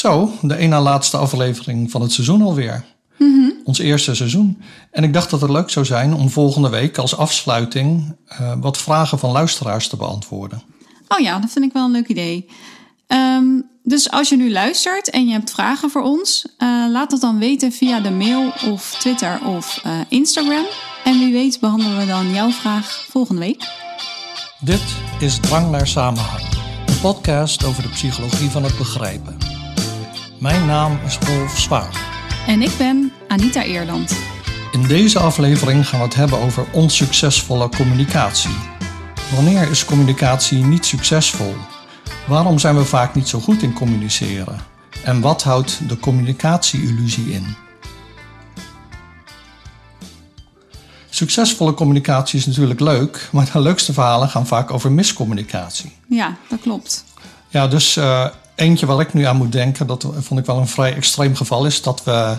Zo, de ene na laatste aflevering van het seizoen alweer. Ons eerste seizoen. En ik dacht dat het leuk zou zijn om volgende week als afsluiting eh, wat vragen van luisteraars te beantwoorden. Oh ja, dat vind ik wel een leuk idee. Ehm, dus als je nu luistert en je hebt vragen voor ons, eh, laat dat dan weten via de mail of Twitter of eh, Instagram. En wie weet behandelen we dan jouw vraag volgende week. Dit is Drang naar Samenhang, een podcast over de psychologie van het begrijpen. Mijn naam is Rolf Zwaar. En ik ben Anita Eerland. In deze aflevering gaan we het hebben over onsuccesvolle communicatie. Wanneer is communicatie niet succesvol? Waarom zijn we vaak niet zo goed in communiceren? En wat houdt de communicatie-illusie in? Succesvolle communicatie is natuurlijk leuk, maar de leukste verhalen gaan vaak over miscommunicatie. Ja, dat klopt. Ja, dus uh, eentje waar ik nu aan moet denken, dat vond ik wel een vrij extreem geval, is dat we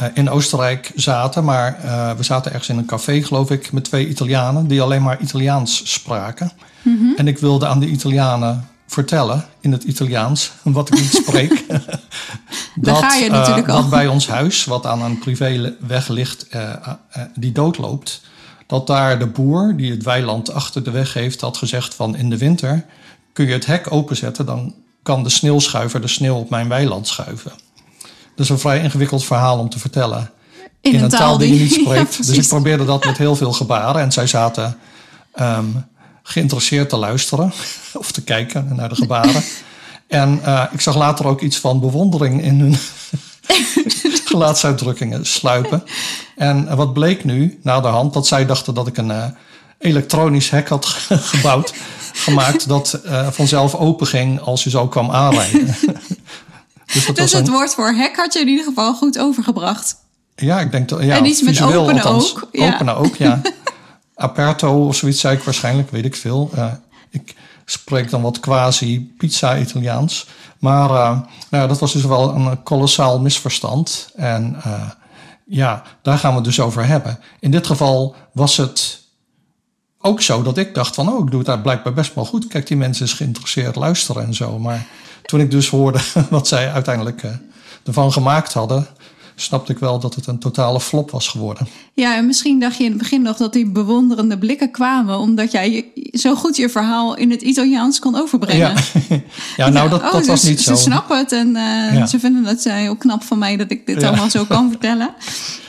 uh, in Oostenrijk zaten, maar uh, we zaten ergens in een café, geloof ik, met twee Italianen die alleen maar Italiaans spraken. Mm -hmm. En ik wilde aan de Italianen vertellen in het Italiaans, wat ik niet spreek. dat, ga je natuurlijk uh, al. dat bij ons huis, wat aan een privéweg ligt, die doodloopt, dat daar de boer die het weiland achter de weg heeft, had gezegd van in de winter kun je het hek openzetten, dan kan de sneeuwschuiver de sneeuw op mijn weiland schuiven. Dat is een vrij ingewikkeld verhaal om te vertellen. In, een, een taal die je niet spreekt. Ja, dus ik probeerde dat met heel veel gebaren. En zij zaten um, geïnteresseerd te luisteren of te kijken naar de gebaren. en uh, ik zag later ook iets van bewondering in hun gelaatsuitdrukkingen sluipen. En wat bleek nu, na de hand, dat zij dachten dat ik een uh, elektronisch hek had gebouwd gemaakt dat uh, vanzelf open ging als je zo kwam aanrijden. dus dat dus het een... woord voor hek had je in ieder geval goed overgebracht. Ja, ik denk dat. Ja, en iets met openen althans, ook. Ja. Openen ook, ja. Aperto of zoiets zei ik waarschijnlijk, weet ik veel. Uh, ik spreek dan wat quasi-pizza-Italiaans. Maar uh, nou, dat was dus wel een kolossaal misverstand. En ja, daar gaan we het dus over hebben. In dit geval was het ook zo dat ik dacht van, oh, ik doe het daar blijkbaar best wel goed. Kijk, die mensen is geïnteresseerd luisteren en zo. Maar toen ik dus hoorde wat zij uiteindelijk uh, ervan gemaakt hadden, snapte ik wel dat het een totale flop was geworden. Ja, en misschien dacht je in het begin nog dat die bewonderende blikken kwamen, omdat jij zo goed je verhaal in het Italiaans kon overbrengen. Ja, ja nou, dat, oh, dat was ze, niet zo. Ze snappen het en uh, ja. ze vinden het heel knap van mij dat ik dit ja. allemaal zo kan vertellen.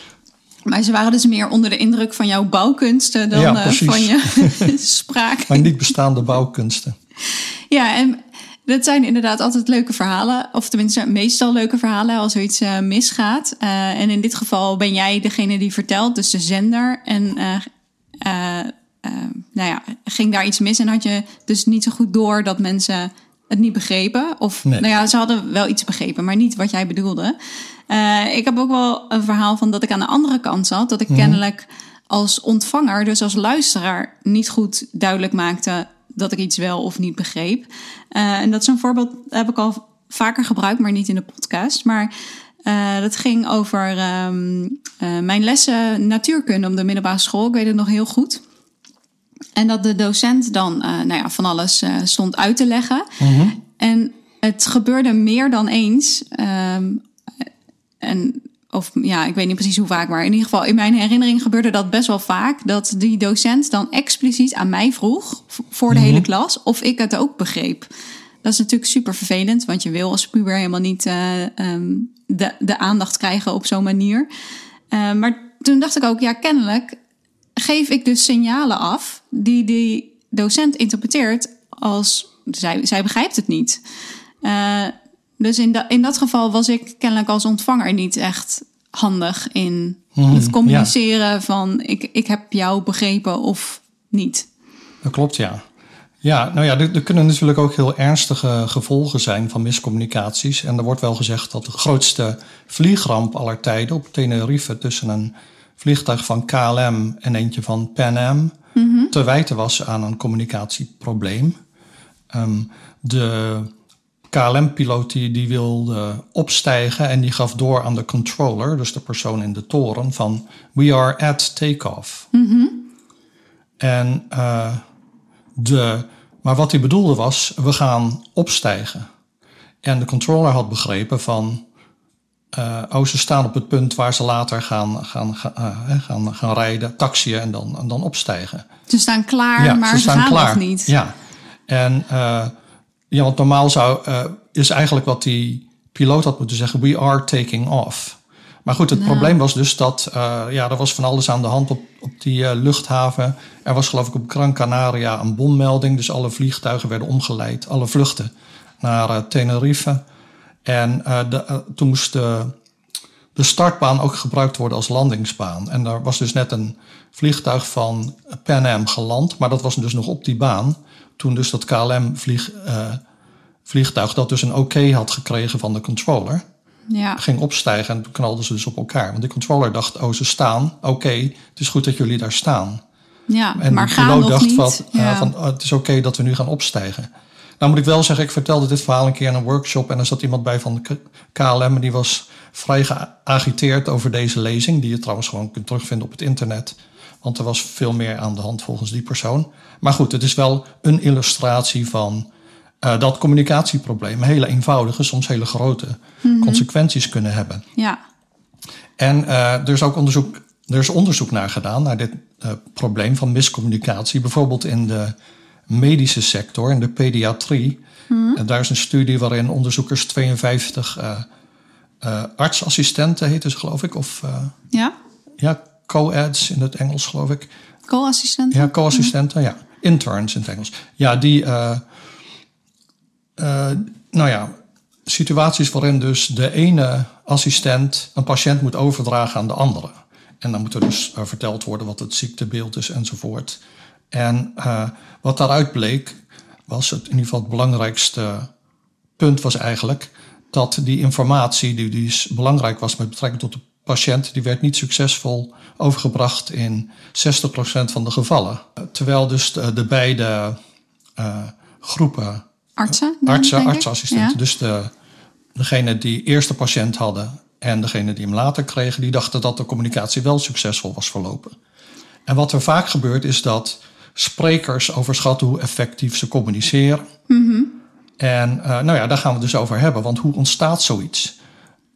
Maar ze waren dus meer onder de indruk van jouw bouwkunsten dan ja, uh, van je spraak. Maar niet bestaande bouwkunsten. Ja, en dat zijn inderdaad altijd leuke verhalen. Of tenminste, meestal leuke verhalen als zoiets uh, misgaat. Uh, en in dit geval ben jij degene die vertelt, dus de zender. En nou ja, ging daar iets mis en had je dus niet zo goed door dat mensen het niet begrepen. Of nee. nou ja, ze hadden wel iets begrepen, maar niet wat jij bedoelde. Uh, ik heb ook wel een verhaal van dat ik aan de andere kant zat. Dat ik mm. kennelijk als ontvanger, dus als luisteraar, niet goed duidelijk maakte dat ik iets wel of niet begreep. Uh, en dat is een voorbeeld, heb ik al vaker gebruikt, maar niet in de podcast. Maar uh, dat ging over um, mijn lessen natuurkunde op de middelbare school. Ik weet het nog heel goed. En dat de docent dan nou ja, van alles stond uit te leggen. Mm -hmm. En het gebeurde meer dan eens. Um, en of ja, ik weet niet precies hoe vaak, maar in ieder geval in mijn herinnering gebeurde dat best wel vaak. Dat die docent dan expliciet aan mij vroeg voor de mm -hmm. hele klas of ik het ook begreep. Dat is natuurlijk super vervelend, want je wil als puber helemaal niet uh, um, de, de aandacht krijgen op zo'n manier. Uh, maar toen dacht ik ook, ja, kennelijk geef ik dus signalen af die die docent interpreteert als zij, zij begrijpt het niet. Uh, dus in, da, in dat geval was ik kennelijk als ontvanger niet echt handig in Hmm, het communiceren ja. van ik, ik heb jou begrepen of niet. Dat klopt, ja. Ja, nou ja, er, er, kunnen natuurlijk ook heel ernstige gevolgen zijn van miscommunicaties. En er wordt wel gezegd dat de grootste vliegramp aller tijden op Tenerife tussen een vliegtuig van KLM en eentje van Pan Am Mhm. te wijten was aan een communicatieprobleem. Um, de KLM-piloot die, die wilde opstijgen en die gaf door aan de controller, dus de persoon in de toren, van we are at takeoff. Mm-hmm. En uh, de, maar wat hij bedoelde was, we gaan opstijgen. En de controller had begrepen van, uh, oh, ze staan op het punt waar ze later gaan, gaan, gaan, uh, gaan, gaan rijden, taxiën en dan, en dan opstijgen. Ze staan klaar, ja, maar ze, staan gaan klaar. nog niet. Ja, en ja, want normaal zou, is eigenlijk wat die piloot had moeten zeggen, we are taking off. Maar goed, het nou. probleem was dus dat uh, ja, er was van alles aan de hand op, op die uh, luchthaven. Er was geloof ik op Gran Canaria een bommelding. Dus alle vliegtuigen werden omgeleid, alle vluchten naar uh, Tenerife. En de, toen moest de, de startbaan ook gebruikt worden als landingsbaan. En daar was dus net een vliegtuig van Pan Am geland. Maar dat was dus nog op die baan. Toen dus dat KLM vlieg, vliegtuig dat dus een oké had gekregen van de controller ja. ging opstijgen en toen knalden ze dus op elkaar. Want die controller dacht, oh ze staan, oké, het is goed dat jullie daar staan. Ja, en maar de piloot dacht niet. Van, ja. uh, van oh, het is oké dat we nu gaan opstijgen. Nou moet ik wel zeggen, ik vertelde dit verhaal een keer in een workshop en er zat iemand bij van de KLM en die was vrij geagiteerd over deze lezing, die je trouwens gewoon kunt terugvinden op het internet. Want er was veel meer aan de hand volgens die persoon. Maar goed, het is wel een illustratie van uh, dat communicatieproblemen hele eenvoudige, soms hele grote mm -hmm. consequenties kunnen hebben. Ja. En uh, er is ook onderzoek, er is onderzoek naar gedaan, naar dit uh, probleem van miscommunicatie. Bijvoorbeeld in de medische sector, in de pediatrie. Mm -hmm. En daar is een studie waarin onderzoekers 52 artsassistenten heten ze, geloof ik. Of, ja? Ja, co-ads in het Engels, geloof ik. Co-assistenten? Ja, co-assistenten, ja. Interns in het Engels. Ja, die uh, nou ja, situaties waarin dus de ene assistent een patiënt moet overdragen aan de andere. En dan moet er dus uh, verteld worden wat het ziektebeeld is enzovoort. En wat daaruit bleek, was het in ieder geval het belangrijkste punt was eigenlijk dat die informatie die, die belangrijk was met betrekking tot de patiënt, die werd niet succesvol overgebracht in 60% van de gevallen. Terwijl dus de, de beide groepen Artsen? Artsen, artsassistenten. Ja. Dus de, degene die eerst de patiënt hadden en degene die hem later kregen, die dachten dat de communicatie wel succesvol was verlopen. En wat er vaak gebeurt is dat sprekers overschatten hoe effectief ze communiceren. Mm -hmm. En uh, nou ja, daar gaan we het dus over hebben, want hoe ontstaat zoiets?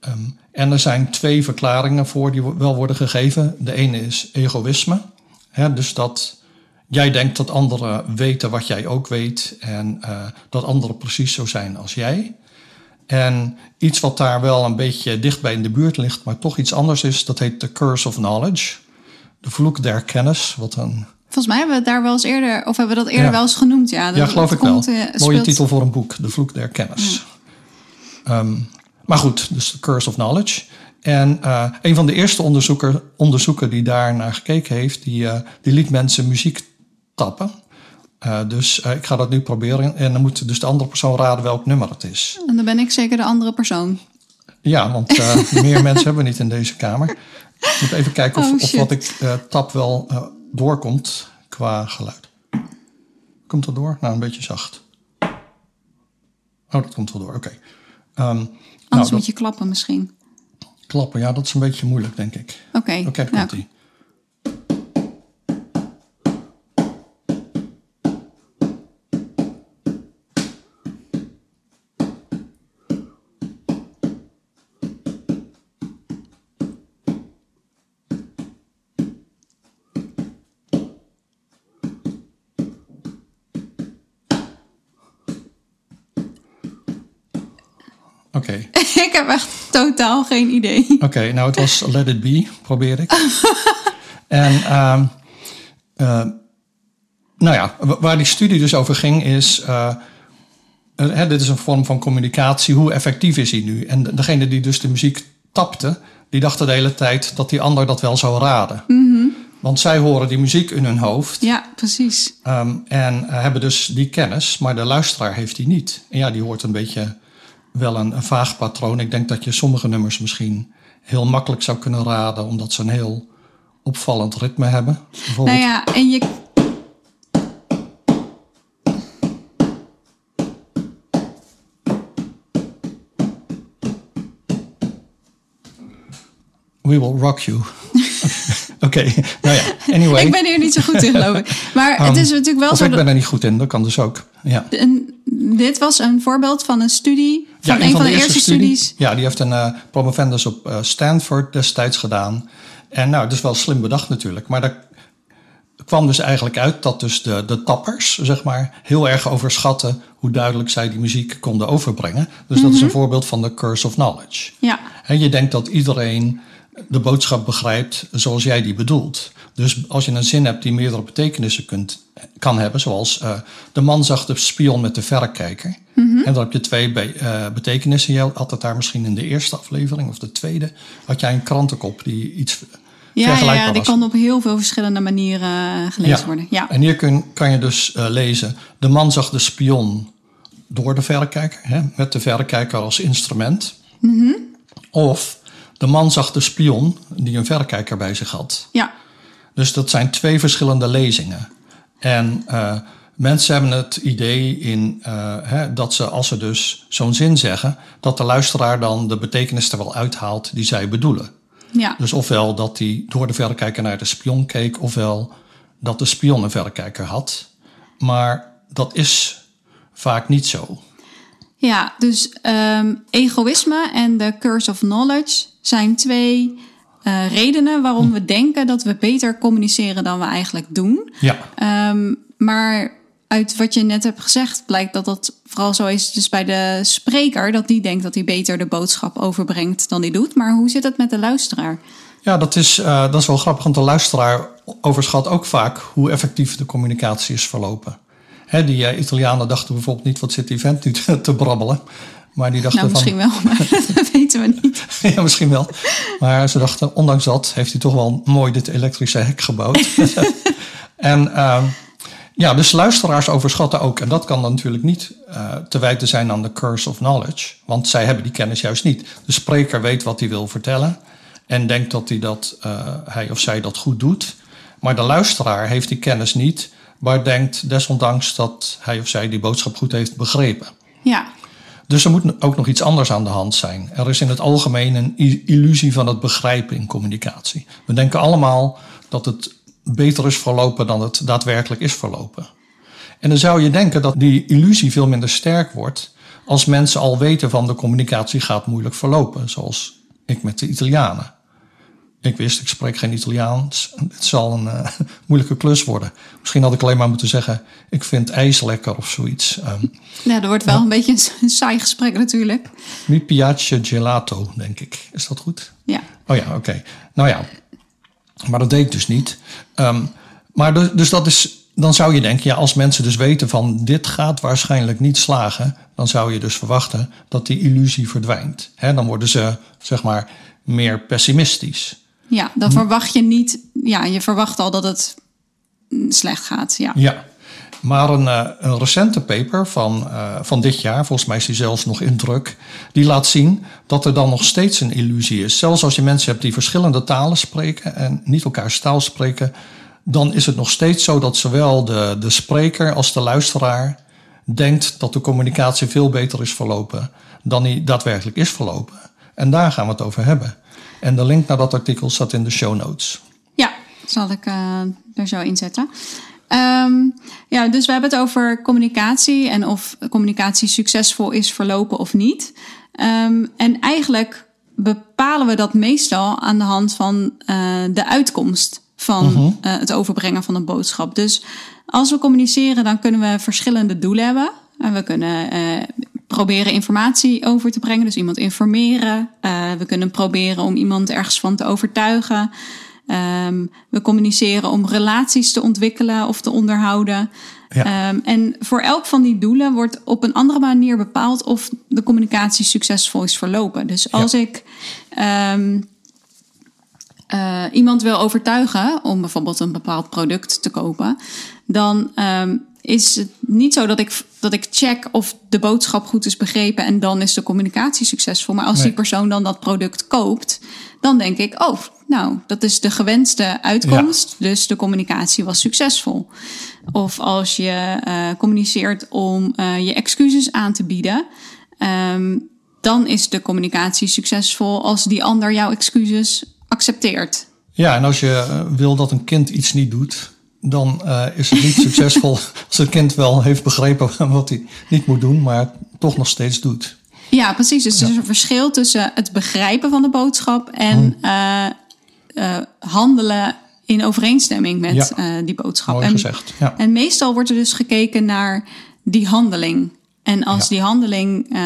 Um, en er zijn twee verklaringen voor die wel worden gegeven. De ene is egoïsme. Hè, dus dat jij denkt dat anderen weten wat jij ook weet en uh, dat anderen precies zo zijn als jij. En iets wat daar wel een beetje dichtbij in de buurt ligt, maar toch iets anders is, dat heet The Curse of Knowledge. De vloek der kennis. Wat een... Volgens mij hebben we het daar wel eens eerder, of hebben we dat eerder ja. wel eens genoemd. Ja, dat, ja geloof ik komt, wel. Uh, Mooie speelt... titel voor een boek, De vloek der kennis. Ja. Um, maar goed, dus The Curse of Knowledge. En uh, een van de eerste onderzoeker, onderzoeken die daar naar gekeken heeft, die, uh, die liet mensen muziek tappen. Uh, dus ik ga dat nu proberen. En dan moet dus de andere persoon raden welk nummer het is. En dan ben ik zeker de andere persoon. Ja, want meer mensen hebben we niet in deze kamer. Ik moet even kijken of, Oh, of wat ik tap wel doorkomt qua geluid. Komt dat door? Nou, een beetje zacht. Oh, dat komt wel door. Oké. Okay. Um, Anders nou, moet dat, je klappen misschien. klappen, ja, dat is een beetje moeilijk, denk ik. Oké. Oké, okay, nou, totaal geen idee. Oké, okay, nou het was Let It Be, probeer ik. en uh, uh, nou ja, waar die studie dus over ging is... Uh, hè, dit is een vorm van communicatie, hoe effectief is die nu? En degene die dus de muziek tapte, die dachten de hele tijd dat die ander dat wel zou raden. Mm -hmm. Want zij horen die muziek in hun hoofd. Ja, precies. Um, en hebben dus die kennis, maar de luisteraar heeft die niet. En ja, die hoort een beetje wel een, een, vaag patroon. Ik denk dat je sommige nummers misschien heel makkelijk zou kunnen raden, omdat ze een heel opvallend ritme hebben. Nou ja, en je. We will rock you. Oké, okay. nou ja, anyway. Ik ben hier niet zo goed in, geloof ik. Maar um, het is natuurlijk wel zo. ik ben er niet goed in, dat kan dus ook. Ja. En dit was een voorbeeld van een studie Van een van de eerste studies. Ja, die heeft een eh, promovendus op eh, Stanford destijds gedaan. En nou, dat is wel slim bedacht natuurlijk. Maar daar kwam dus eigenlijk uit dat dus de, de tappers, zeg maar, heel erg overschatten hoe duidelijk zij die muziek konden overbrengen. Dus dat is een voorbeeld van de curse of knowledge. Ja, En je denkt dat iedereen de boodschap begrijpt zoals jij die bedoelt. Dus als je een zin hebt die meerdere betekenissen kunt, kan hebben, zoals eh, de man zag de spion met de verrekijker. En dan heb je twee be- eh, betekenissen. Je had het daar misschien in de eerste aflevering of de tweede, had jij een krantenkop die iets ja, ja, ja die kan op heel veel verschillende manieren eh, gelezen Ja. worden. Ja. En hier kun, kan je dus lezen: de man zag de spion door de verrekijker, hè, met de verrekijker als instrument. Of de man zag de spion die een verrekijker bij zich had. ja. Dus dat zijn twee verschillende lezingen. En eh, mensen hebben het idee in, eh, hè, dat ze, als ze dus zo'n zin zeggen, dat de luisteraar dan de betekenis er wel uithaalt die zij bedoelen. ja. Dus ofwel dat hij door de verrekijker naar de spion keek, ofwel dat de spion een verrekijker had. Maar dat is vaak niet zo. Ja, dus ehm, egoïsme en de curse of knowledge zijn twee eh, redenen waarom we denken dat we beter communiceren dan we eigenlijk doen. Ja, Ehm, maar uit wat je net hebt gezegd blijkt dat dat vooral zo is dus bij de spreker, dat die denkt dat hij beter de boodschap overbrengt dan hij doet. Maar hoe zit het met de luisteraar? ja dat, is, eh, dat is wel grappig, want de luisteraar overschat ook vaak hoe effectief de communicatie is verlopen. Hè, die eh, Italianen dachten bijvoorbeeld niet, wat zit die vent nu te, te brabbelen? Maar die dachten Nou, van, misschien wel, maar dat weten we niet. ja, misschien wel. Maar ze dachten, ondanks dat heeft hij toch wel mooi dit elektrische hek gebouwd. en ehm, ja, dus luisteraars overschatten ook. En dat kan dan natuurlijk niet eh, te wijten zijn aan de curse of knowledge. Want zij hebben die kennis juist niet. De spreker weet wat hij wil vertellen. En denkt dat hij, dat, eh, hij of zij dat goed doet. Maar de luisteraar heeft die kennis niet. Maar denkt desondanks dat hij of zij die boodschap goed heeft begrepen. Ja, Dus er moet ook nog iets anders aan de hand zijn. Er is in het algemeen een illusie van het begrijpen in communicatie. We denken allemaal dat het beter is verlopen dan het daadwerkelijk is verlopen. En dan zou je denken dat die illusie veel minder sterk wordt als mensen al weten van de communicatie gaat moeilijk verlopen, zoals ik met de Italianen. Ik wist, ik spreek geen Italiaans. Het zal een eh, moeilijke klus worden. Misschien had ik alleen maar moeten zeggen, ik vind ijs lekker of zoiets. Ehm, ja dat wordt wel een beetje een saai gesprek natuurlijk. Mi piace gelato, denk ik. Is dat goed? Ja, Oh ja, oké. Nou ja, maar dat deed ik dus niet. Ehm, maar dus, dus dat is, dan zou je denken, ja, als mensen dus weten van dit gaat waarschijnlijk niet slagen, dan zou je dus verwachten dat die illusie verdwijnt. Hè, dan worden ze, zeg maar, meer pessimistisch. Ja dan verwacht je niet, ja, je verwacht al dat het mm, slecht gaat. Ja, Ja. Maar een, eh, een recente paper van, eh, van dit jaar, volgens mij is die zelfs nog in druk, die laat zien dat er dan nog steeds een illusie is. Zelfs als je mensen hebt die verschillende talen spreken en niet elkaars taal spreken, dan is het nog steeds zo dat zowel de, de spreker als de luisteraar denkt dat de communicatie veel beter is verlopen dan die daadwerkelijk is verlopen. En daar gaan we het over hebben. En de link naar dat artikel staat in de show notes. ja zal ik eh, er zo inzetten. Ehm, ja, dus we hebben het over communicatie en of communicatie succesvol is verlopen of niet. Ehm, en eigenlijk bepalen we dat meestal aan de hand van eh, de uitkomst van eh, het overbrengen van een boodschap. Dus als we communiceren, dan kunnen we verschillende doelen hebben. En we kunnen proberen informatie over te brengen, dus iemand informeren. Eh, we kunnen proberen om iemand ergens van te overtuigen. Ehm, we communiceren om relaties te ontwikkelen of te onderhouden. Ja. Ehm, en voor elk van die doelen wordt op een andere manier bepaald of de communicatie succesvol is verlopen. Dus als ik ehm, eh, iemand wil overtuigen om bijvoorbeeld een bepaald product te kopen, dan is het niet zo dat ik, dat ik check of de boodschap goed is begrepen en dan is de communicatie succesvol. Maar als Nee. die persoon dan dat product koopt, dan denk ik, oh, nou, dat is de gewenste uitkomst, dus de communicatie was succesvol. Of als je eh, communiceert om eh, je excuses aan te bieden, ehm, dan is de communicatie succesvol als die ander jouw excuses accepteert. Ja, en als je eh, wil dat een kind iets niet doet, dan eh, is het niet succesvol als het kind wel heeft begrepen wat hij niet moet doen, maar toch nog steeds doet. Ja, precies. Dus er is een verschil tussen het begrijpen van de boodschap en uh, uh, handelen in overeenstemming met Ja. eh, die boodschap. Mooi en, gezegd. Ja. en meestal wordt er dus gekeken naar die handeling. En als die handeling eh,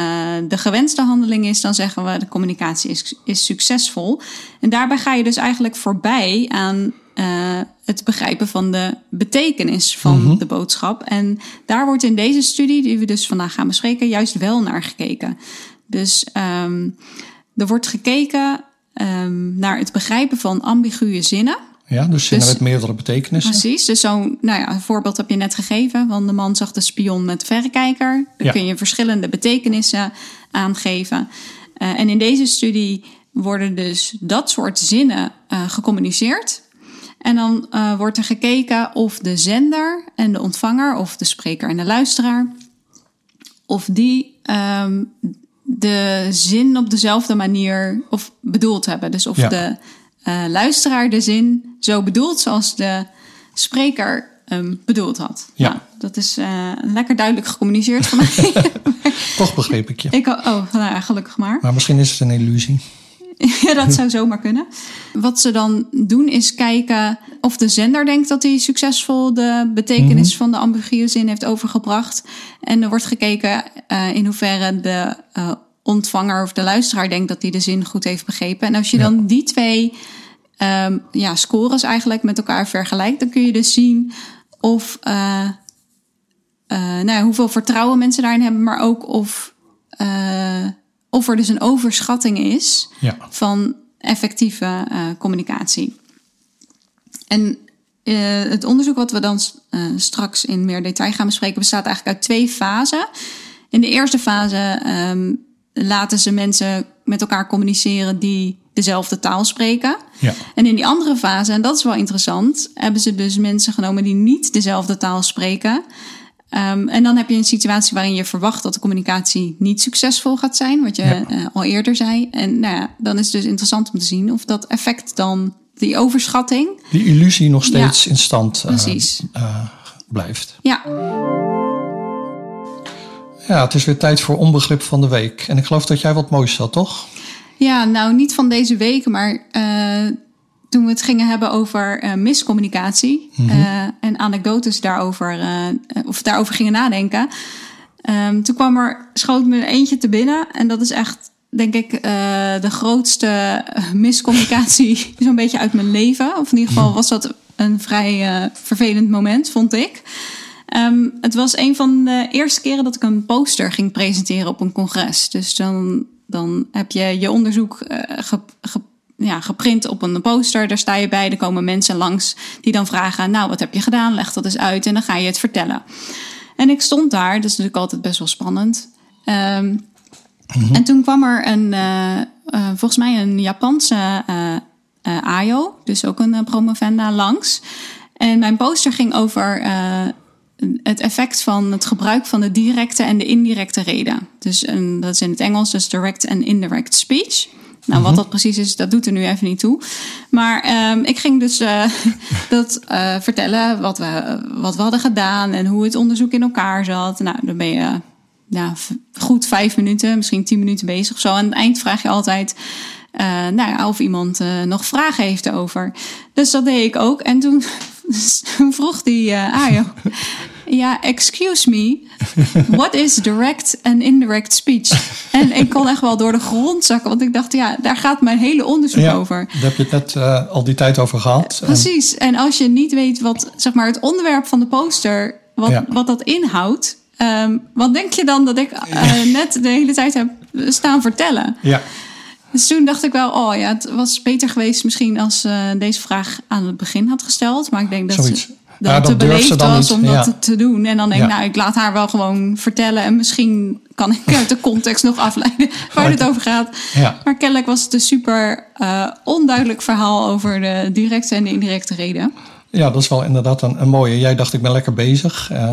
de gewenste handeling is, dan zeggen we de communicatie is, is succesvol. En daarbij ga je dus eigenlijk voorbij aan eh, het begrijpen van de betekenis van Mhm. de boodschap. En daar wordt in deze studie, die we dus vandaag gaan bespreken, juist wel naar gekeken. Dus ehm, er wordt gekeken ehm, naar het begrijpen van ambiguë zinnen. ja, dus zinnen Dus- met meerdere betekenissen. Precies, dus zo'n nou ja, een voorbeeld heb je net gegeven. Van de man zag de spion met verrekijker. Dan Ja. kun je verschillende betekenissen aangeven. Eh, en in deze studie worden dus dat soort zinnen eh, gecommuniceerd. En dan eh, wordt er gekeken of de zender en de ontvanger, of de spreker en de luisteraar, of die ehm, de zin op dezelfde manier of bedoeld hebben. Dus of Ja. de eh, luisteraar de zin zo bedoelt zoals de spreker hem bedoeld had. Ja. Nou, dat is eh, lekker duidelijk gecommuniceerd voor mij. Toch begreep ik je. Ik, oh, nou gelukkig maar. Maar misschien is het een illusie. Ja, dat zou zomaar kunnen. Wat ze dan doen is kijken of de zender denkt dat hij succesvol de betekenis van de ambiguë zin heeft overgebracht. En er wordt gekeken eh, in hoeverre de eh, ontvanger of de luisteraar denkt dat hij de zin goed heeft begrepen. En als je Ja. dan die twee ehm, ja, scores eigenlijk met elkaar vergelijkt, dan kun je dus zien of eh, nou ja, hoeveel vertrouwen mensen daarin hebben, maar ook of, of er dus een overschatting is Ja. van effectieve eh, communicatie. En eh, het onderzoek wat we dan eh, straks in meer detail gaan bespreken, bestaat eigenlijk uit twee fasen. In de eerste fase ehm, laten ze mensen met elkaar communiceren die dezelfde taal spreken. Ja. En in die andere fase, en dat is wel interessant, hebben ze dus mensen genomen die niet dezelfde taal spreken. Ehm, en dan heb je een situatie waarin je verwacht dat de communicatie niet succesvol gaat zijn, wat je Ja. eh, al eerder zei. En nou ja, dan is het dus interessant om te zien of dat effect dan, die overschatting, Die illusie nog steeds in stand eh, eh, blijft. ja, Ja, het is weer tijd voor onbegrip van de week. En ik geloof dat jij wat moois had, toch? Ja, nou niet van deze week, maar toen we het gingen hebben over eh, miscommunicatie eh, en anekdotes daarover, eh, of daarover gingen nadenken. ehm, toen kwam er, schoot me er eentje te binnen en dat is echt, denk ik, de grootste miscommunicatie zo'n beetje uit mijn leven. Of in ieder geval was dat een vrij vervelend moment, vond ik. Ehm, het was een van de eerste keren dat ik een poster ging presenteren op een congres. Dus dan, dan heb je je onderzoek ge- ge- ja, geprint op een poster. Daar sta je bij. Er komen mensen langs die dan vragen: Nou, wat heb je gedaan? Leg dat eens uit. En dan ga je het vertellen. En ik stond daar, dat is natuurlijk altijd best wel spannend. Ehm, En toen kwam er een, eh, eh, volgens mij een Japanse AYO, dus ook een promovenda, langs. En mijn poster ging over het effect van het gebruik van de directe en de indirecte reden. Dus een, dat is in het Engels, dus direct en indirect speech. Nou, wat dat precies is, dat doet er nu even niet toe. Maar ehm, ik ging dus eh, dat eh, vertellen wat we, wat we hadden gedaan en hoe het onderzoek in elkaar zat. Nou, dan ben je ja, goed vijf minuten, misschien tien minuten bezig zo. Aan het eind vraag je altijd eh, nou ja, of iemand nog vragen heeft over. Dus dat deed ik ook. En toen toen vroeg die Ajo... Ja, excuse me. What is direct and indirect speech? En ik kon echt wel door de grond zakken. Want ik dacht, ja, daar gaat mijn hele onderzoek Ja, over. daar heb je het net eh, al die tijd over gehad. En- Precies. En als je niet weet wat, zeg maar, het onderwerp van de poster, wat, Ja. wat dat inhoudt. ehm, wat denk je dan dat ik eh, net de hele tijd heb staan vertellen? ja, Dus toen dacht ik wel, oh ja, het was beter geweest misschien als eh, deze vraag aan het begin had gesteld. Maar ik denk dat Zoiets. ze Dat dat te beleefd dan was niet, om dat ja. te- doen. En dan denk ik, Ja. nou, ik laat haar wel gewoon vertellen. En misschien kan ik uit de context nog afleiden waar het over gaat. Ja. Maar kennelijk was het een super eh, onduidelijk verhaal over de directe en de indirecte reden. ja, dat is wel inderdaad een, een mooie. Jij dacht, ik ben lekker bezig. eh,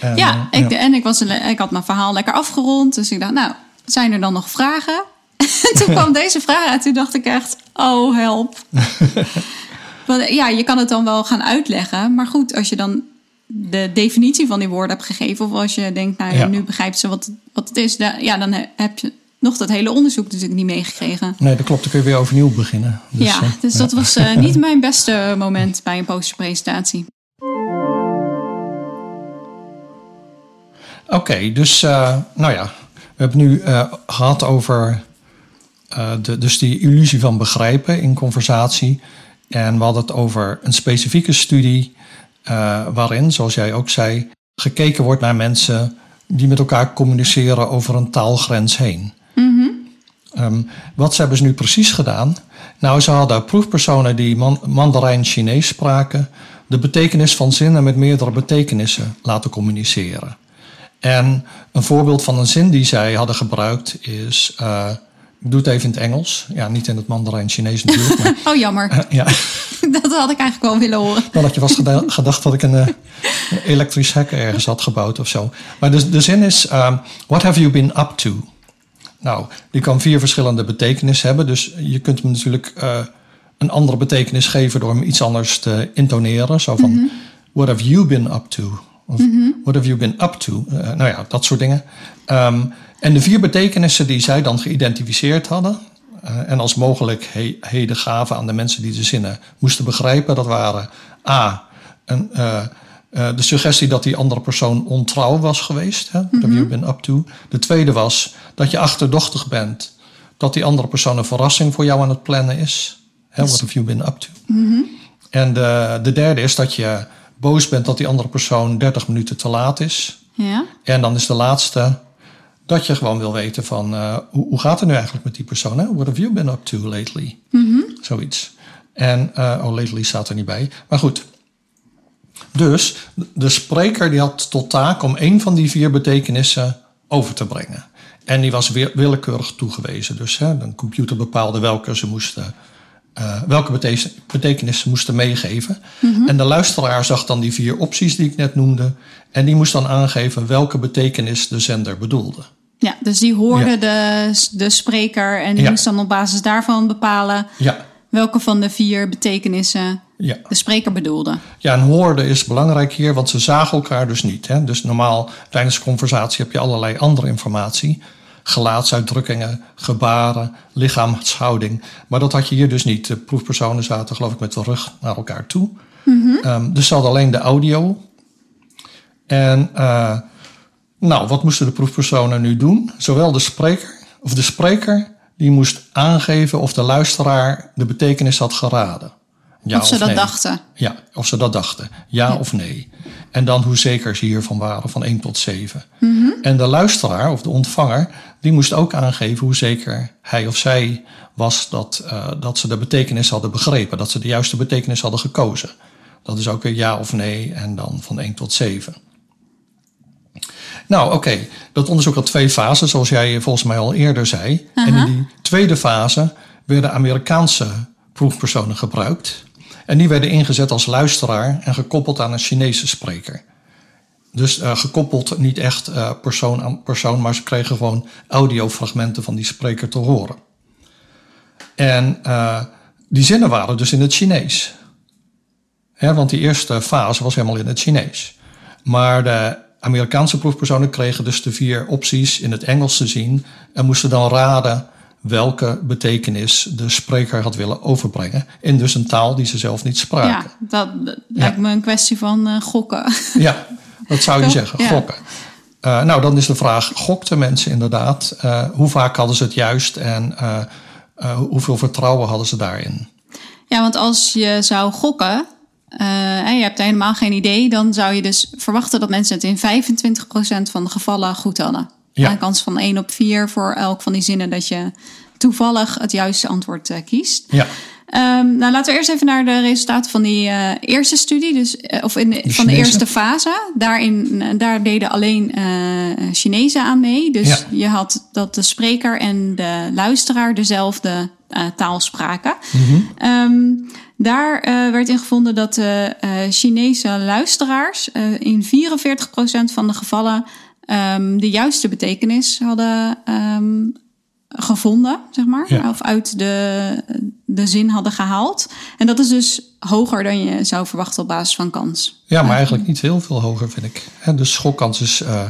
en, Ja, eh, ik, en ik, was, ik had mijn verhaal lekker afgerond. Dus ik dacht, nou, zijn er dan nog vragen? En toen kwam deze vraag uit. Toen dacht ik echt, oh help. Want, ja, je kan het dan wel gaan uitleggen. Maar goed, als je dan de definitie van die woorden hebt gegeven... of als je denkt, nou ja, nu begrijpt ze wat, wat het is... da- ja, dan he- heb je, nog dat hele onderzoek natuurlijk niet meegekregen. Nee, dat klopt. Dan kun je weer overnieuw beginnen. Dus, ja, eh, dus dat was eh, niet mijn beste moment bij een posterpresentatie. Oké, dus eh, nou ja, we hebben nu eh, gehad over de, dus die illusie van begrijpen in conversatie. En we hadden het over een specifieke studie eh, waarin, zoals jij ook zei, gekeken wordt naar mensen die met elkaar communiceren over een taalgrens heen. Ehm, wat ze hebben ze nu precies gedaan? Nou, ze hadden proefpersonen die man, Mandarijn-Chinees spraken, de betekenis van zinnen met meerdere betekenissen laten communiceren. En een voorbeeld van een zin die zij hadden gebruikt is. eh, ik doe het even in het Engels. Ja, niet in het Mandarijn-Chinees natuurlijk. Maar, Oh, jammer. ja, Dat had ik eigenlijk wel willen horen. dan had je vast geda- gedacht dat ik een, eh, een elektrisch hek ergens had gebouwd of zo. Maar de, de zin is: um, What have you been up to? Nou, die kan vier verschillende betekenissen hebben. Dus je kunt hem natuurlijk eh, een andere betekenis geven door hem iets anders te intoneren. Zo van: What have you been up to? Of What have you been up to? Eh, nou ja, dat soort dingen. Ehm, en de vier betekenissen die zij dan geïdentificeerd hadden. eh, en als mogelijk he- heden gaven aan de mensen die de zinnen moesten begrijpen. Dat waren A. Een, eh, eh, de suggestie dat die andere persoon ontrouw was geweest. Hè? What have you been up to? De tweede was dat je achterdochtig bent. Dat die andere persoon een verrassing voor jou aan het plannen is. Hè? What have you been up to? En de, de derde is dat je boos bent dat die andere persoon 30 minuten te laat is. Ja? En dan is de laatste dat je gewoon wil weten van eh, hoe, hoe gaat het nu eigenlijk met die persoon? Hè? What have you been up to lately? Zoiets. En, eh, oh, lately staat er niet bij. Maar goed. Dus de spreker die had tot taak om één van die vier betekenissen over te brengen. En die was weer willekeurig toegewezen. Dus hè, een computer bepaalde welke ze moesten eh, welke bete- betekenis ze moesten meegeven. En de luisteraar zag dan die vier opties die ik net noemde. En die moest dan aangeven welke betekenis de zender bedoelde. Ja, dus die hoorde Ja. de, de spreker en die Ja. moest dan op basis daarvan bepalen Ja, welke van de vier betekenissen ja. de spreker bedoelde. ja en hoorde is belangrijk hier, want ze zagen elkaar dus niet. Hè? Dus normaal tijdens conversatie heb je allerlei andere informatie. Gelaatsuitdrukkingen, gebaren, lichaamshouding. Maar dat had je hier dus niet. De proefpersonen zaten geloof ik met de rug naar elkaar toe. Ehm, dus ze hadden alleen de audio. En eh, nou, wat moesten de proefpersonen nu doen? Zowel de spreker, of de spreker, die moest aangeven of de luisteraar de betekenis had geraden. Ja of ze dat nee. dachten. Ja, of ze dat dachten. Ja, of nee. En dan hoe zeker ze hiervan waren, van 1 tot 7. En de luisteraar of de ontvanger, die moest ook aangeven hoe zeker hij of zij was dat, eh, dat ze de betekenis hadden begrepen. Dat ze de juiste betekenis hadden gekozen. Dat is ook weer ja of nee en dan van 1 tot 7. Nou, oké. Dat onderzoek had twee fasen, zoals jij volgens mij al eerder zei. En in die tweede fase werden Amerikaanse proefpersonen gebruikt. En die werden ingezet als luisteraar en gekoppeld aan een Chinese spreker. Dus eh, gekoppeld niet echt eh, persoon aan persoon, maar ze kregen gewoon audiofragmenten van die spreker te horen. En eh, die zinnen waren dus in het Chinees. Hè, want die eerste fase was helemaal in het Chinees. Maar de Amerikaanse proefpersonen kregen dus de vier opties in het Engels te zien en moesten dan raden welke betekenis de spreker had willen overbrengen. In dus een taal die ze zelf niet spraken. Ja, dat, dat lijkt me een kwestie van eh, gokken. Ja, dat zou je Toch? zeggen, Ja. gokken. Eh, nou, dan is de vraag, gokten mensen inderdaad? Eh, hoe vaak hadden ze het juist en hoeveel vertrouwen hadden ze daarin? Ja, want als je zou gokken eh, en je hebt helemaal geen idee, dan zou je dus verwachten dat mensen het in 25% van de gevallen goed hadden. Ja. Een kans van 1 op 4 voor elk van die zinnen dat je toevallig het juiste antwoord eh, kiest. Ja, Ehm, nou, laten we eerst even naar de resultaten van die eh, eerste studie, dus, of in de, van de eerste fase. Daarin, daar deden alleen Chinezen aan mee. Dus Ja. je had dat de spreker en de luisteraar dezelfde taal spraken. Mhm. Ehm, daar eh, werd in gevonden dat de eh, Chinese luisteraars eh, in 44% van de gevallen ehm, de juiste betekenis hadden ehm, gevonden, zeg maar. Ja. Of uit de, de zin hadden gehaald. En dat is dus hoger dan je zou verwachten op basis van kans. ja maar eigenlijk niet heel veel hoger, vind ik. De schokkans is eh,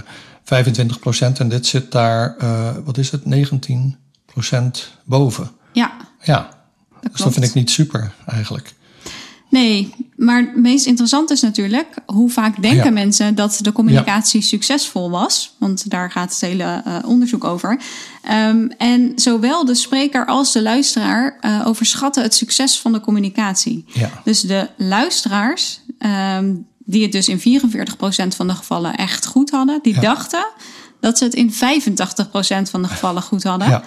25 procent. En dit zit daar, wat is het, 19 procent boven. Ja. Ja, dus dat vind ik niet super eigenlijk. Nee, maar het meest interessant is natuurlijk hoe vaak denken mensen dat de communicatie succesvol was. Want daar gaat het hele uh, onderzoek over. Um, en zowel de spreker als de luisteraar uh, overschatten het succes van de communicatie. Ja. Dus de luisteraars, um, die het dus in 44% van de gevallen echt goed hadden, die dachten dat ze het in 85% van de gevallen goed hadden.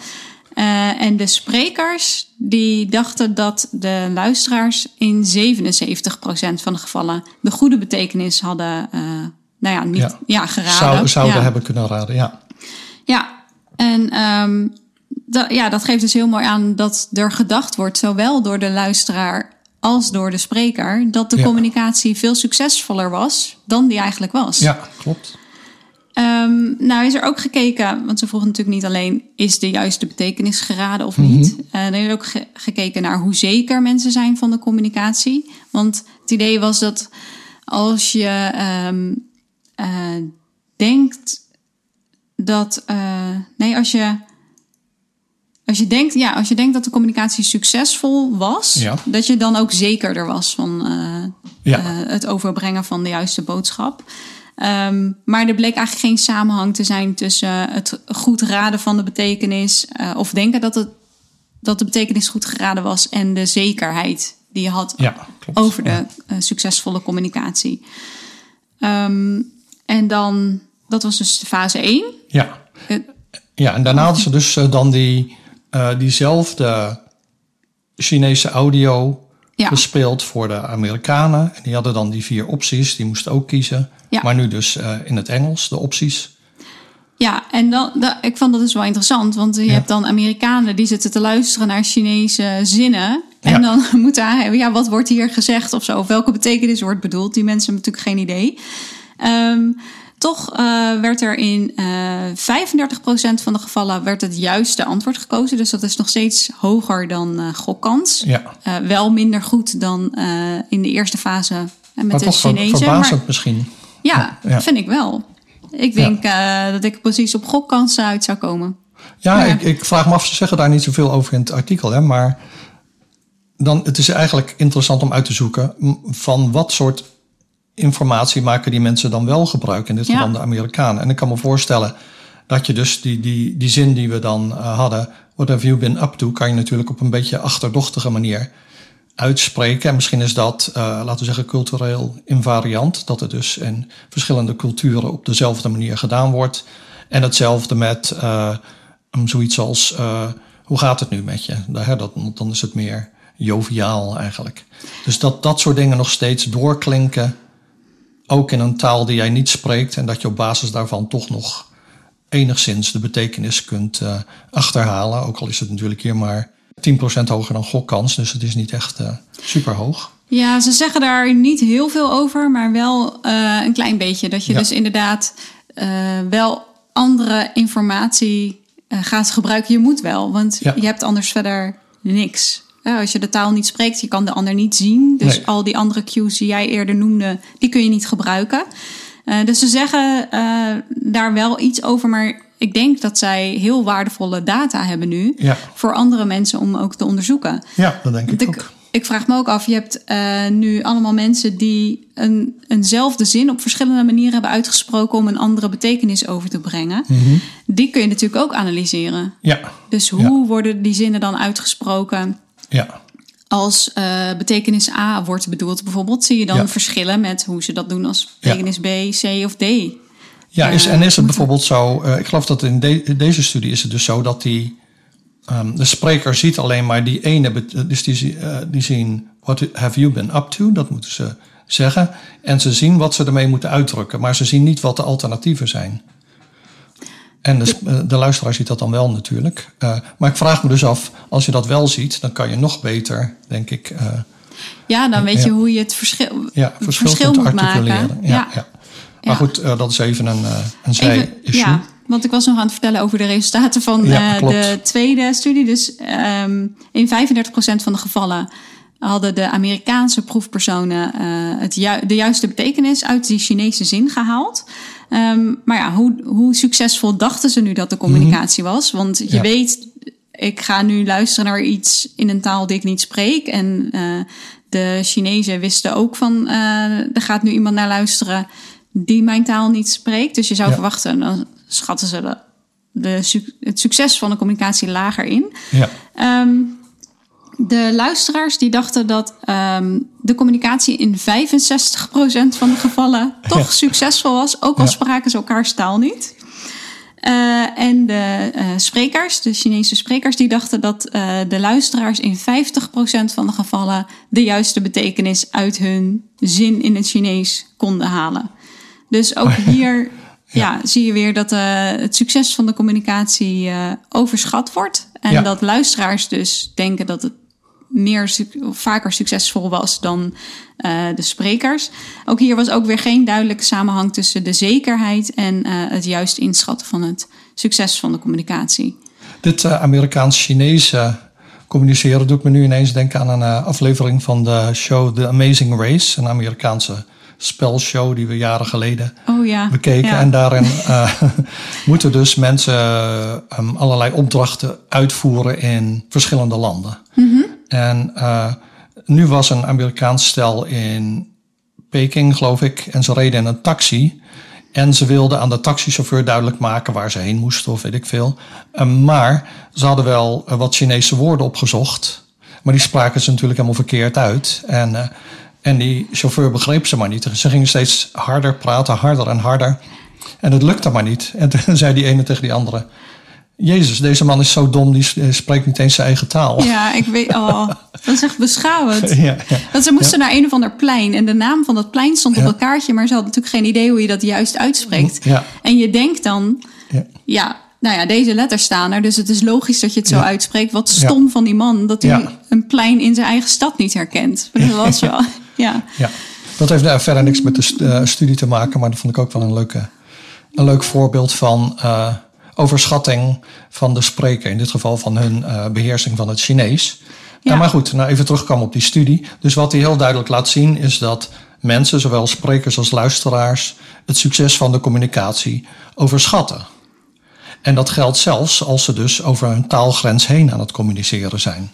Uh, en de sprekers die dachten dat de luisteraars in 77% van de gevallen de goede betekenis hadden, uh, nou ja, niet ja. ja geraden. Zou, zouden ja. hebben kunnen raden, ja. Ja, en um, da, ja, dat geeft dus heel mooi aan dat er gedacht wordt, zowel door de luisteraar als door de spreker, dat de communicatie veel succesvoller was dan die eigenlijk was. Ja, klopt. Um, nou is er ook gekeken, want ze vroegen natuurlijk niet alleen is de juiste betekenis geraden of niet. Uh, er is ook ge gekeken naar hoe zeker mensen zijn van de communicatie. Want het idee was dat als je um, uh, denkt dat, uh, nee, als je als je, denkt, ja, als je denkt dat de communicatie succesvol was, Ja. dat je dan ook zekerder was van Ja. het overbrengen van de juiste boodschap. Um, maar er bleek eigenlijk geen samenhang te zijn tussen het goed raden van de betekenis, uh, of denken dat, het, dat de betekenis goed geraden was, en de zekerheid die je had Ja, over de Ja. uh, succesvolle communicatie. Um, en dan, dat was dus fase 1. Ja. Uh, Ja, en daarna hadden ze dus dan die, diezelfde Chinese audio Ja. gespeeld voor de Amerikanen. En die hadden dan die vier opties, die moesten ook kiezen. Ja. Maar nu dus uh, in het Engels, de opties. Ja, en dan, da, ik vond dat dus wel interessant. Want je Ja. hebt dan Amerikanen die zitten te luisteren naar Chinese zinnen. En Ja. dan moeten aangeven, ja, wat wordt hier gezegd of zo? Of welke betekenis wordt bedoeld? Die mensen hebben natuurlijk geen idee. Um, toch uh, werd er in uh, 35% van de gevallen werd het juiste antwoord gekozen. Dus dat is nog steeds hoger dan uh, gokkans. Ja. Wel minder goed dan in de eerste fase met maar de toch Chinezen. verbazend Maar, misschien. Ja, Ja. vind ik wel. Ik denk uh, dat ik precies op gokkans uit zou komen. Ja, Ja. Ik, ik vraag me af, ze zeggen daar niet zoveel over in het artikel. Hè, maar dan, het is eigenlijk interessant om uit te zoeken... van wat soort informatie maken die mensen dan wel gebruik. In dit geval de Amerikanen. En ik kan me voorstellen dat je dus die, die, die zin die we dan uh, hadden... What have you been up to? Kan je natuurlijk op een beetje achterdochtige manier uitspreken. En misschien is dat, uh, laten we zeggen, cultureel invariant. Dat het dus in verschillende culturen op dezelfde manier gedaan wordt. En hetzelfde met uh, zoiets als, uh, hoe gaat het nu met je? Daar, dat, dan is het meer joviaal eigenlijk. Dus dat dat soort dingen nog steeds doorklinken. Ook in een taal die jij niet spreekt. En dat je op basis daarvan toch nog enigszins de betekenis kunt achterhalen. Ook al is het natuurlijk hier maar 10% hoger dan gokkans. Dus het is niet echt uh, super hoog. Ja, ze zeggen daar niet heel veel over, maar wel uh, een klein beetje. Dat je Ja. dus inderdaad uh, wel andere informatie gaat gebruiken. Je moet wel, want Ja. je hebt anders verder niks. Als je de taal niet spreekt, je kan de ander niet zien. Dus Nee. al die andere cues die jij eerder noemde, die kun je niet gebruiken. Dus ze zeggen daar wel iets over, maar ik denk dat zij heel waardevolle data hebben nu Ja, voor andere mensen om ook te onderzoeken. ja dat denk ik ook. ik, vraag me ook af, je hebt uh, nu allemaal mensen die een, eenzelfde zin op verschillende manieren hebben uitgesproken om een andere betekenis over te brengen. Mhm. Die kun je natuurlijk ook analyseren. Ja, Dus hoe worden die zinnen dan uitgesproken? ja, Als uh, betekenis A wordt bedoeld bijvoorbeeld, zie je dan Ja. verschillen met hoe ze dat doen als betekenis B, C of D. ja is, en is het bijvoorbeeld zo, uh, ik geloof dat in de, in deze studie is het dus zo dat die, um, de spreker ziet alleen maar die ene, bet- dus die, uh, die zien, what have you been up to? Dat moeten ze zeggen. En ze zien wat ze ermee moeten uitdrukken, maar ze zien niet wat de alternatieven zijn. En de, eh, de luisteraar ziet dat dan wel natuurlijk. Uh, maar ik vraag me dus af, als je dat wel ziet, dan kan je nog beter, denk ik, Ja, dan weet je hoe je het verschil, ja, verschil, verschil moet articuleren. maken. Ja, ja. Maar goed, uh, dat is even een, uh, een zij-issue. ja, want ik was nog aan het vertellen over de resultaten van Ja, eh, de tweede studie. Dus um, in 35% van de gevallen hadden de Amerikaanse proefpersonen uh, het ju de juiste betekenis uit die Chinese zin gehaald. Ehm, maar ja, hoe, hoe succesvol dachten ze nu dat de communicatie was? Want je Ja. weet, ik ga nu luisteren naar iets in een taal die ik niet spreek. En eh, de Chinezen wisten ook van, eh, er gaat nu iemand naar luisteren die mijn taal niet spreekt. Dus je zou Ja. verwachten, dan schatten ze de, het succes van de communicatie lager in. Ja. Ehm, de luisteraars die dachten dat ehm, de communicatie in 65% van de gevallen toch Ja. succesvol was, ook al spraken ze elkaars taal niet. Eh, en de eh, sprekers, de Chinese sprekers, die dachten dat eh, de luisteraars in 50% van de gevallen de juiste betekenis uit hun zin in het Chinees konden halen. Dus ook hier ja. zie je weer dat eh, het succes van de communicatie eh, overschat wordt. En Ja. dat luisteraars dus denken dat het meer vaker succesvol was dan eh, de sprekers. Ook hier was ook weer geen duidelijke samenhang tussen de zekerheid en het juist inschatten van het succes van de communicatie. Dit Amerikaans-Chinese communiceren doet me nu ineens denken aan een aflevering van de show The Amazing Race. Een Amerikaanse spelshow die we jaren geleden Oh ja. bekeken. Ja. En daarin eh, moeten dus mensen eh, allerlei opdrachten uitvoeren in verschillende landen. En eh, nu was een Amerikaans stel in Peking, geloof ik, en ze reden in een taxi. En ze wilden aan de taxichauffeur duidelijk maken waar ze heen moesten of weet ik veel. Eh, maar ze hadden wel wat Chinese woorden opgezocht. Maar die spraken ze natuurlijk helemaal verkeerd uit. En, en die chauffeur begreep ze maar niet. Ze gingen steeds harder praten, harder en harder. En het lukte maar niet. En toen zei die ene tegen die andere... Jezus, deze man is zo dom, die eh, spreekt niet eens zijn eigen taal. Ja, ik weet. Oh, dat is echt beschouwend. ja, ja. Want ze moesten naar een of ander plein. En de naam van dat plein stond op het kaartje. Maar ze hadden natuurlijk geen idee hoe je dat juist uitspreekt. En je denkt dan, ja. ja, nou ja, deze letters staan er. Dus het is logisch dat je het zo uitspreekt. Wat stom van die man dat hij een plein in zijn eigen stad niet herkent. Dat was wel, ja. Ja, dat heeft nou verder niks met de eh, studie te maken, maar dat vond ik ook wel een, leuke, een leuk voorbeeld van eh, overschatting van de spreker, in dit geval van hun eh, beheersing van het Chinees. Ja. Nou, maar goed, nou even terugkomen op die studie. Dus wat hij heel duidelijk laat zien is dat mensen, zowel sprekers als luisteraars, het succes van de communicatie overschatten. En dat geldt zelfs als ze dus over een taalgrens heen aan het communiceren zijn.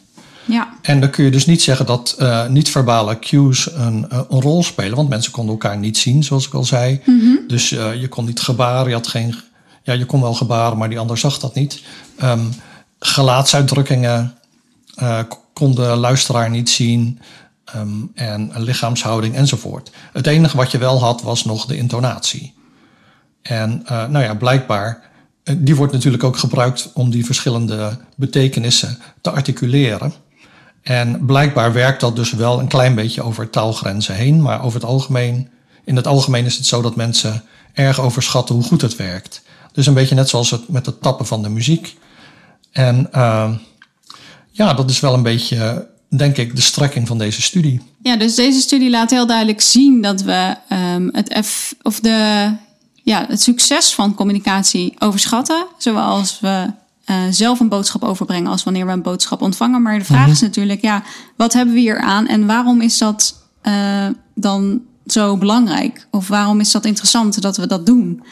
Ja, En dan kun je dus niet zeggen dat eh, niet-verbale cues een, eh, een rol spelen. Want mensen konden elkaar niet zien, zoals ik al zei. Dus eh, je kon niet gebaren. Je had geen. Ja, je kon wel gebaren, maar die ander zag dat niet. Ehm, gelaatsuitdrukkingen k- kon de luisteraar niet zien. ehm, en lichaamshouding enzovoort. Het enige wat je wel had, was nog de intonatie. En nou ja, blijkbaar, die wordt natuurlijk ook gebruikt om die verschillende betekenissen te articuleren. En blijkbaar werkt dat dus wel een klein beetje over taalgrenzen heen. Maar over het algemeen, in het algemeen is het zo dat mensen erg overschatten hoe goed het werkt. Dus een beetje net zoals het met het tappen van de muziek. En uh, ja, dat is wel een beetje, denk ik, de strekking van deze studie. Ja, dus deze studie laat heel duidelijk zien dat we um, het, F, of de, ja, het succes van communicatie overschatten. Zoals we uh, zelf een boodschap overbrengen als wanneer we een boodschap ontvangen. Maar de vraag mm-hmm. is natuurlijk, ja, wat hebben we hier aan en waarom is dat uh, dan zo belangrijk? Of waarom is dat interessant dat we dat doen?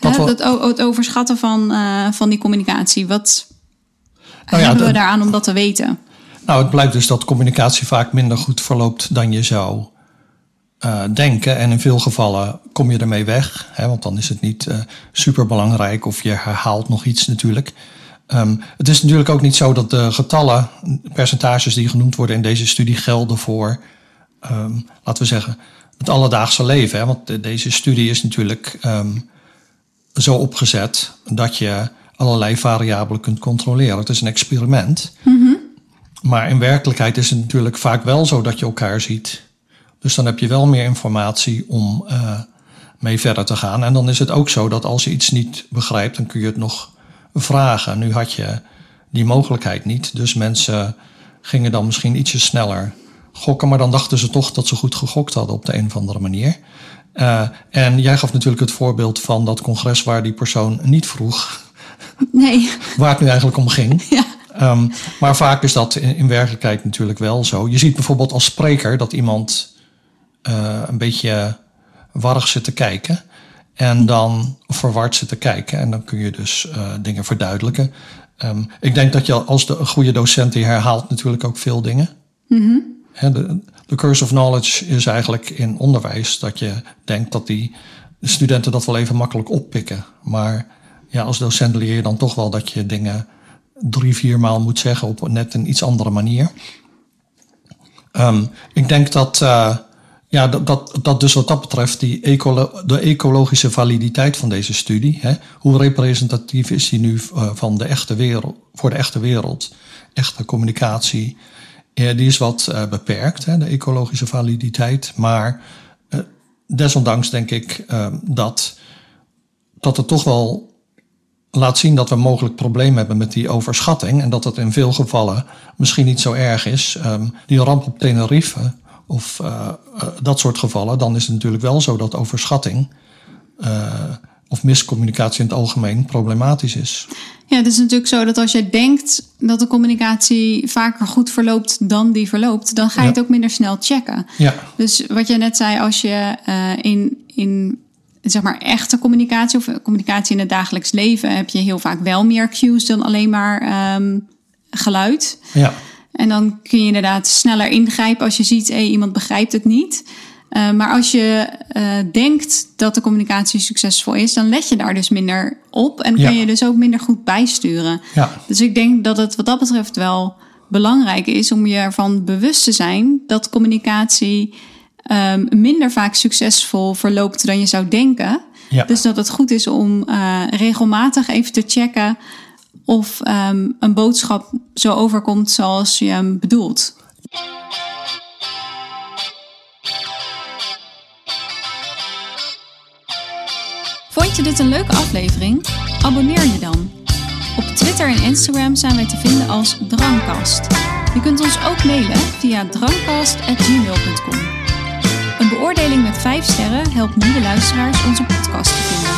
Wat He, dat, het overschatten van, uh, van die communicatie. Wat nou ja, hebben we daaraan om dat te weten? Nou, het blijkt dus dat communicatie vaak minder goed verloopt dan je zou denken. En in veel gevallen kom je ermee weg. Hè, want dan is het niet uh, super belangrijk of je herhaalt nog iets natuurlijk. Um, het is natuurlijk ook niet zo dat de getallen, percentages die genoemd worden in deze studie gelden voor, um, laten we zeggen, het alledaagse leven. Hè? Want de, deze studie is natuurlijk um, zo opgezet dat je allerlei variabelen kunt controleren. Het is een experiment. Mm-hmm. Maar in werkelijkheid is het natuurlijk vaak wel zo dat je elkaar ziet. Dus dan heb je wel meer informatie om uh, mee verder te gaan. En dan is het ook zo dat als je iets niet begrijpt, dan kun je het nog vragen. Nu had je die mogelijkheid niet. Dus mensen gingen dan misschien ietsje sneller gokken. Maar dan dachten ze toch dat ze goed gegokt hadden op de een of andere manier. Uh, en jij gaf natuurlijk het voorbeeld van dat congres waar die persoon niet vroeg. Nee. Waar het nu eigenlijk om ging. Ja. Um, maar vaak is dat in, in, werkelijkheid natuurlijk wel zo. Je ziet bijvoorbeeld als spreker dat iemand uh, een beetje warrig zit te kijken. En dan verward zitten kijken. En dan kun je dus uh, dingen verduidelijken. Um, ik denk dat je als de, een goede docent, die herhaalt natuurlijk ook veel dingen. Mhm. de, de curse of knowledge is eigenlijk in onderwijs dat je denkt dat die studenten dat wel even makkelijk oppikken. Maar ja, als docent leer je dan toch wel dat je dingen drie, vier maal moet zeggen op net een iets andere manier. Um, ik denk dat, uh, ja, dat, dat, dus wat dat betreft die de ecologische validiteit van deze studie, hè, hoe representatief is die nu uh, van de echte wereld, voor de echte wereld, echte communicatie, ja, die is wat uh, beperkt, hè, de ecologische validiteit. Maar desondanks denk ik dat, dat het toch wel laat zien dat we mogelijk problemen hebben met die overschatting. En dat het in veel gevallen misschien niet zo erg is. Um, die ramp op Tenerife of uh, uh, dat soort gevallen, dan is het natuurlijk wel zo dat overschatting uh, of miscommunicatie in het algemeen problematisch is. Ja, het is natuurlijk zo dat als je denkt dat de communicatie vaker goed verloopt dan die verloopt, dan ga je ja. het ook minder snel checken. Ja. Dus wat je net zei, als je in, in zeg maar echte communicatie of communicatie in het dagelijks leven heb je heel vaak wel meer cues dan alleen maar um, geluid. Ja. En dan kun je inderdaad sneller ingrijpen als je ziet, hé, hey, iemand begrijpt het niet. Uh, maar als je uh, denkt dat de communicatie succesvol is, dan let je daar dus minder op en ja. kun je dus ook minder goed bijsturen. Ja. Dus ik denk dat het wat dat betreft wel belangrijk is om je ervan bewust te zijn dat communicatie um, minder vaak succesvol verloopt dan je zou denken. Ja. Dus dat het goed is om uh, regelmatig even te checken of um, een boodschap zo overkomt zoals je hem bedoelt. Vond je dit een leuke aflevering? Abonneer je dan. Op Twitter en Instagram zijn wij te vinden als Drangkast. Je kunt ons ook mailen via drangkast.gmail.com. Een beoordeling met 5 sterren helpt nieuwe luisteraars onze podcast te vinden.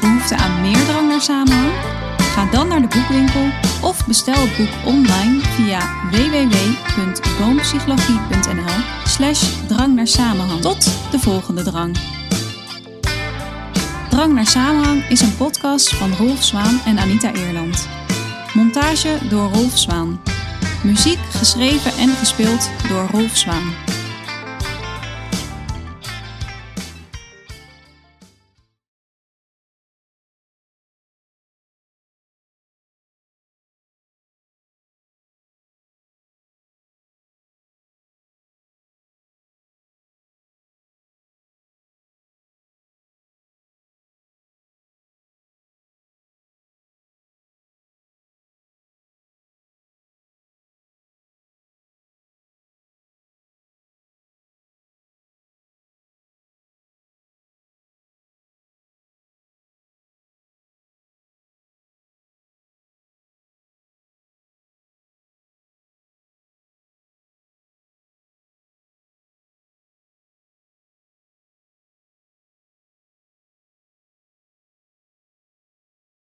Behoefte aan meer drang naar samenhang? Ga dan naar de boekwinkel of bestel het boek online via www.boompsychologie.nl slash drang naar samenhang. Tot de volgende drang. Drang naar samenhang is een podcast van Rolf Zwaan en Anita Eerland. Montage door Rolf Zwaan. Muziek geschreven en gespeeld door Rolf Zwaan.